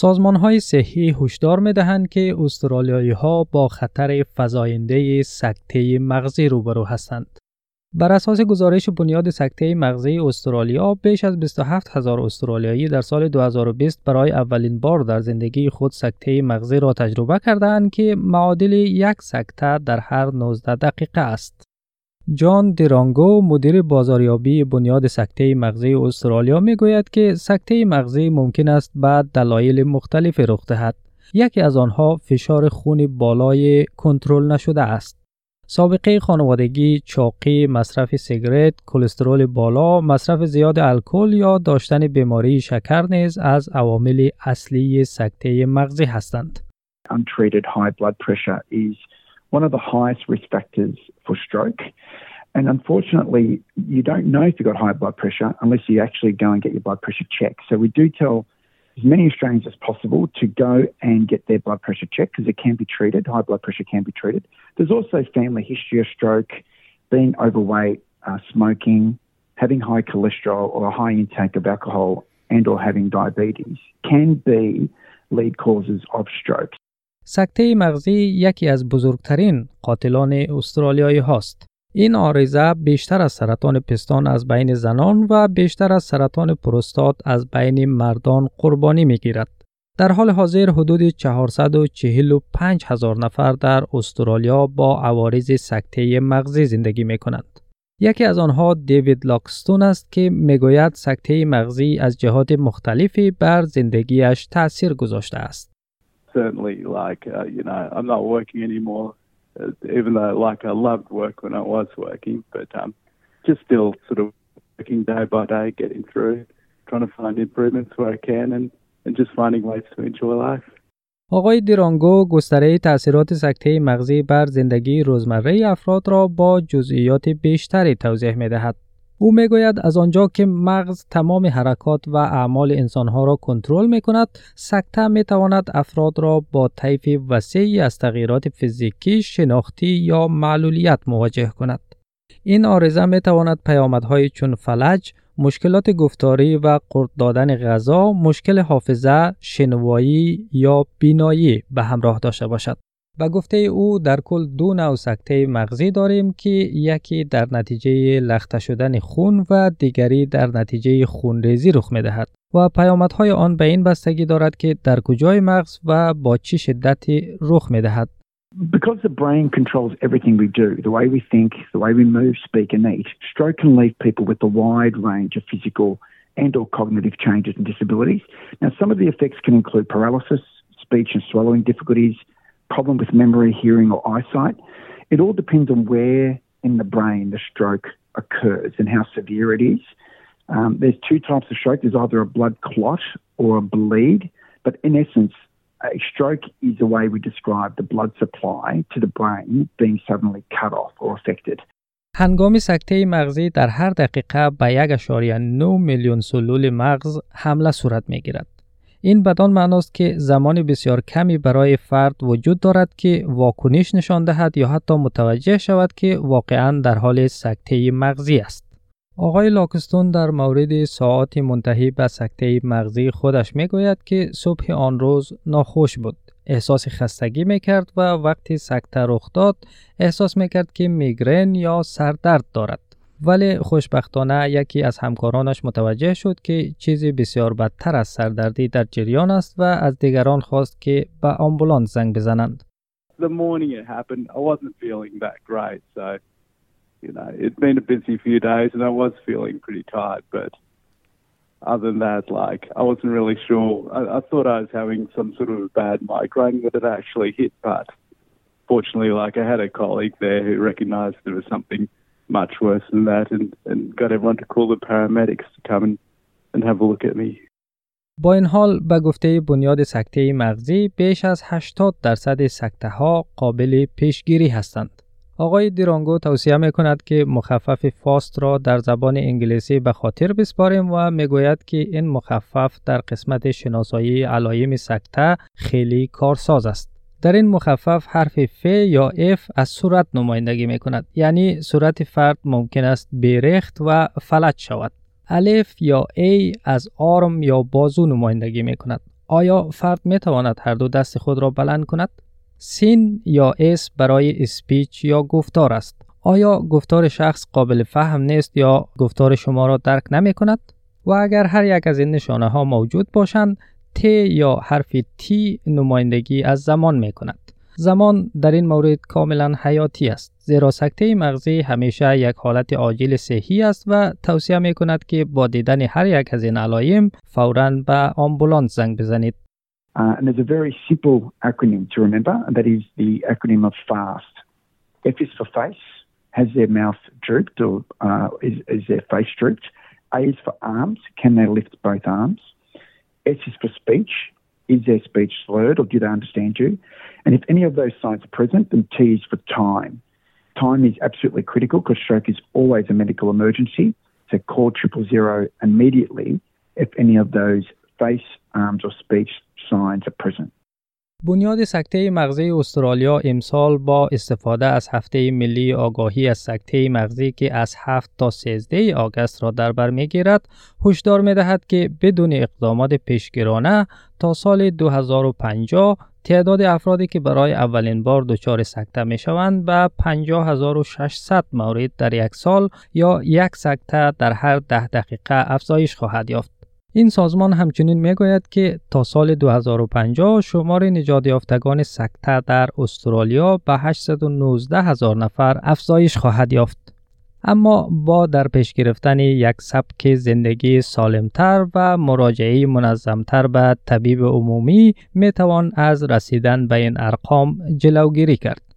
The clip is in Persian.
سازمان های صحی هشدار می دهند که استرالیایی ها با خطر فزاینده سکته مغزی روبرو هستند. بر اساس گزارش بنیاد سکته مغزی استرالیا بیش از 27 هزار استرالیایی در سال 2020 برای اولین بار در زندگی خود سکته مغزی را تجربه کردند که معادل یک سکته در هر 19 دقیقه است. جان دیرانگو مدیر بازاریابی بنیاد سکته مغزی استرالیا می گوید که سکته مغزی ممکن است بعد دلایل مختلفی رخ دهد. یکی از آنها فشار خون بالای کنترل نشده است. سابقه خانوادگی، چاقی، مصرف سیگرت، کلسترول بالا، مصرف زیاد الکل یا داشتن بیماری شکر نیز از عوامل اصلی سکته مغزی هستند. One of the highest risk factors for stroke. And unfortunately, you don't know if you've got high blood pressure unless you actually go and get your blood pressure checked. So we do tell as many Australians as possible to go and get their blood pressure checked because it can be treated. High blood pressure can be treated. There's also family history of stroke, being overweight, uh, smoking, having high cholesterol or a high intake of alcohol and or having diabetes can be lead causes of stroke. سکته مغزی یکی از بزرگترین قاتلان استرالیایی هاست. این آرزه بیشتر از سرطان پستان از بین زنان و بیشتر از سرطان پروستات از بین مردان قربانی می گیرد. در حال حاضر حدود 445 هزار نفر در استرالیا با عوارض سکته مغزی زندگی می کنند. یکی از آنها دیوید لاکستون است که می‌گوید سکته مغزی از جهات مختلفی بر زندگیش تاثیر گذاشته است. Certainly, like, uh, you know, I'm not working anymore, uh, even though, like, I loved work when I was working, but um, just still sort of working day by day, getting through, trying to find improvements where I can and, and just finding ways to enjoy life. آقای دیرانگو گستره تاثیرات سکته مغزی بر زندگی روزمره افراد را با جزئیات بیشتری توضیح می دهد. او می گوید از آنجا که مغز تمام حرکات و اعمال انسانها را کنترل می کند، سکته می تواند افراد را با طیف وسیعی از تغییرات فیزیکی، شناختی یا معلولیت مواجه کند. این آرزه می تواند پیامدهای چون فلج، مشکلات گفتاری و قرد دادن غذا، مشکل حافظه، شنوایی یا بینایی به همراه داشته باشد. به گفته او در کل دو نوع سکته مغزی داریم که یکی در نتیجه لخته شدن خون و دیگری در نتیجه خونریزی رخ می دهد و پیامدهای آن به این بستگی دارد که در کجای مغز و با چه شدتی رخ می دهد. Because the brain controls everything we do, the way we think, the way we move, speak and eat, stroke can leave people with a wide range of physical and or cognitive changes and disabilities. Now some of the effects can include paralysis, speech and swallowing difficulties, problem with memory, hearing, or eyesight. It all depends on where in the brain the stroke occurs and how severe it is. Um, there's two types of stroke. There's either a blood clot or a bleed, but in essence, a stroke is the way we describe the blood supply to the brain being suddenly cut off or affected. هنگام سکته مغزی در هر دقیقه به 1.9 میلیون سلول مغز حمله صورت می گیرد. این بدان معناست که زمان بسیار کمی برای فرد وجود دارد که واکنش نشان دهد یا حتی متوجه شود که واقعا در حال سکته مغزی است. آقای لاکستون در مورد ساعات منتهی به سکته مغزی خودش می گوید که صبح آن روز ناخوش بود. احساس خستگی می کرد و وقتی سکته رخ داد احساس می کرد که میگرن یا سردرد دارد. ولی خوشبختانه یکی از همکارانش متوجه شد که چیزی بسیار بدتر از سردردی در جریان است و از دیگران خواست که به آمبولانس زنگ بزنند. The morning it happened, I wasn't feeling that great, so you know, it'd been a busy few days and I was feeling pretty tired, but other than that, like, I wasn't really sure. I, I thought I was having some sort of bad migraine that had actually hit, but fortunately, like, I had a colleague there who recognized there was something much worse than that and, and got everyone to call the paramedics to come and, and have a look at me. با این حال به گفته بنیاد سکته مغزی بیش از 80 درصد سکته ها قابل پیشگیری هستند. آقای دیرانگو توصیه می کند که مخفف فاست را در زبان انگلیسی به خاطر بسپاریم و می گوید که این مخفف در قسمت شناسایی علایم سکته خیلی کارساز است. در این مخفف حرف ف یا اف از صورت نمایندگی می کند یعنی صورت فرد ممکن است بیرخت و فلج شود الف یا ای از آرم یا بازو نمایندگی می کند آیا فرد می تواند هر دو دست خود را بلند کند؟ سین یا اس برای اسپیچ یا گفتار است. آیا گفتار شخص قابل فهم نیست یا گفتار شما را درک نمی کند؟ و اگر هر یک از این نشانه ها موجود باشند ت یا حرف تی نمایندگی از زمان می کند. زمان در این مورد کاملا حیاتی است زیرا سکته مغزی همیشه یک حالت عاجل صحی است و توصیه می کند که با دیدن هر یک از این علایم فورا به آمبولانس زنگ بزنید. Uh, and there's a very simple acronym to remember, and that is the acronym of FAST. F is for face, has their mouth drooped or uh, is, is their face drooped? A is for arms, can they lift both arms? S is for speech, is their speech slurred or do they understand you? And if any of those signs are present, then T is for time. Time is absolutely critical because stroke is always a medical emergency. So call triple zero immediately if any of those face, arms or speech signs are present. بنیاد سکته مغزی استرالیا امسال با استفاده از هفته ملی آگاهی از سکته مغزی که از 7 تا 13 آگست را در بر می‌گیرد هشدار می دهد که بدون اقدامات پیشگیرانه تا سال 2050 تعداد افرادی که برای اولین بار دچار سکته می شوند به 50600 مورد در یک سال یا یک سکته در هر ده دقیقه افزایش خواهد یافت. این سازمان همچنین می‌گوید که تا سال 2050 شمار نجات یافتگان سکته در استرالیا به 819 هزار نفر افزایش خواهد یافت. اما با در پیش گرفتن یک سبک زندگی سالمتر و مراجعه منظمتر به طبیب عمومی می توان از رسیدن به این ارقام جلوگیری کرد.